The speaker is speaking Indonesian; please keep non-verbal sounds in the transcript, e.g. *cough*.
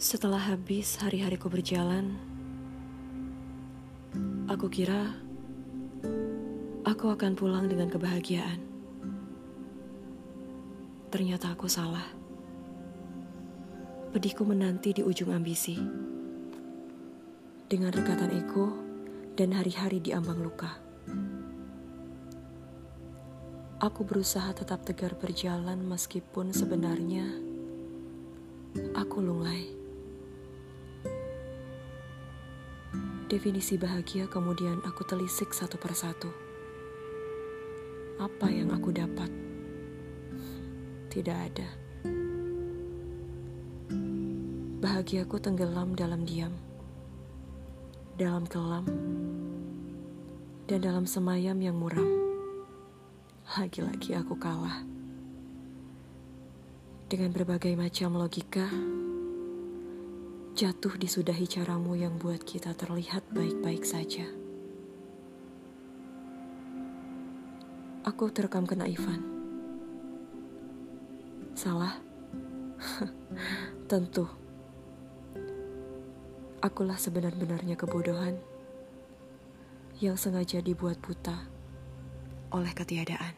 Setelah habis hari-hariku berjalan, aku kira aku akan pulang dengan kebahagiaan. Ternyata aku salah. Pedihku menanti di ujung ambisi. Dengan rekatan ego dan hari-hari di ambang luka. Aku berusaha tetap tegar berjalan meskipun sebenarnya aku lunglai. Definisi bahagia kemudian aku telisik satu persatu. Apa yang aku dapat? Tidak ada. Bahagiaku tenggelam dalam diam, dalam kelam, dan dalam semayam yang muram. Lagi-lagi aku kalah. Dengan berbagai macam logika, jatuh disudahi caramu yang buat kita terlihat baik-baik saja. Aku terekam kenaifan. Salah? *laughs* Tentu. Akulah sebenar-benarnya kebodohan yang sengaja dibuat buta oleh ketiadaan.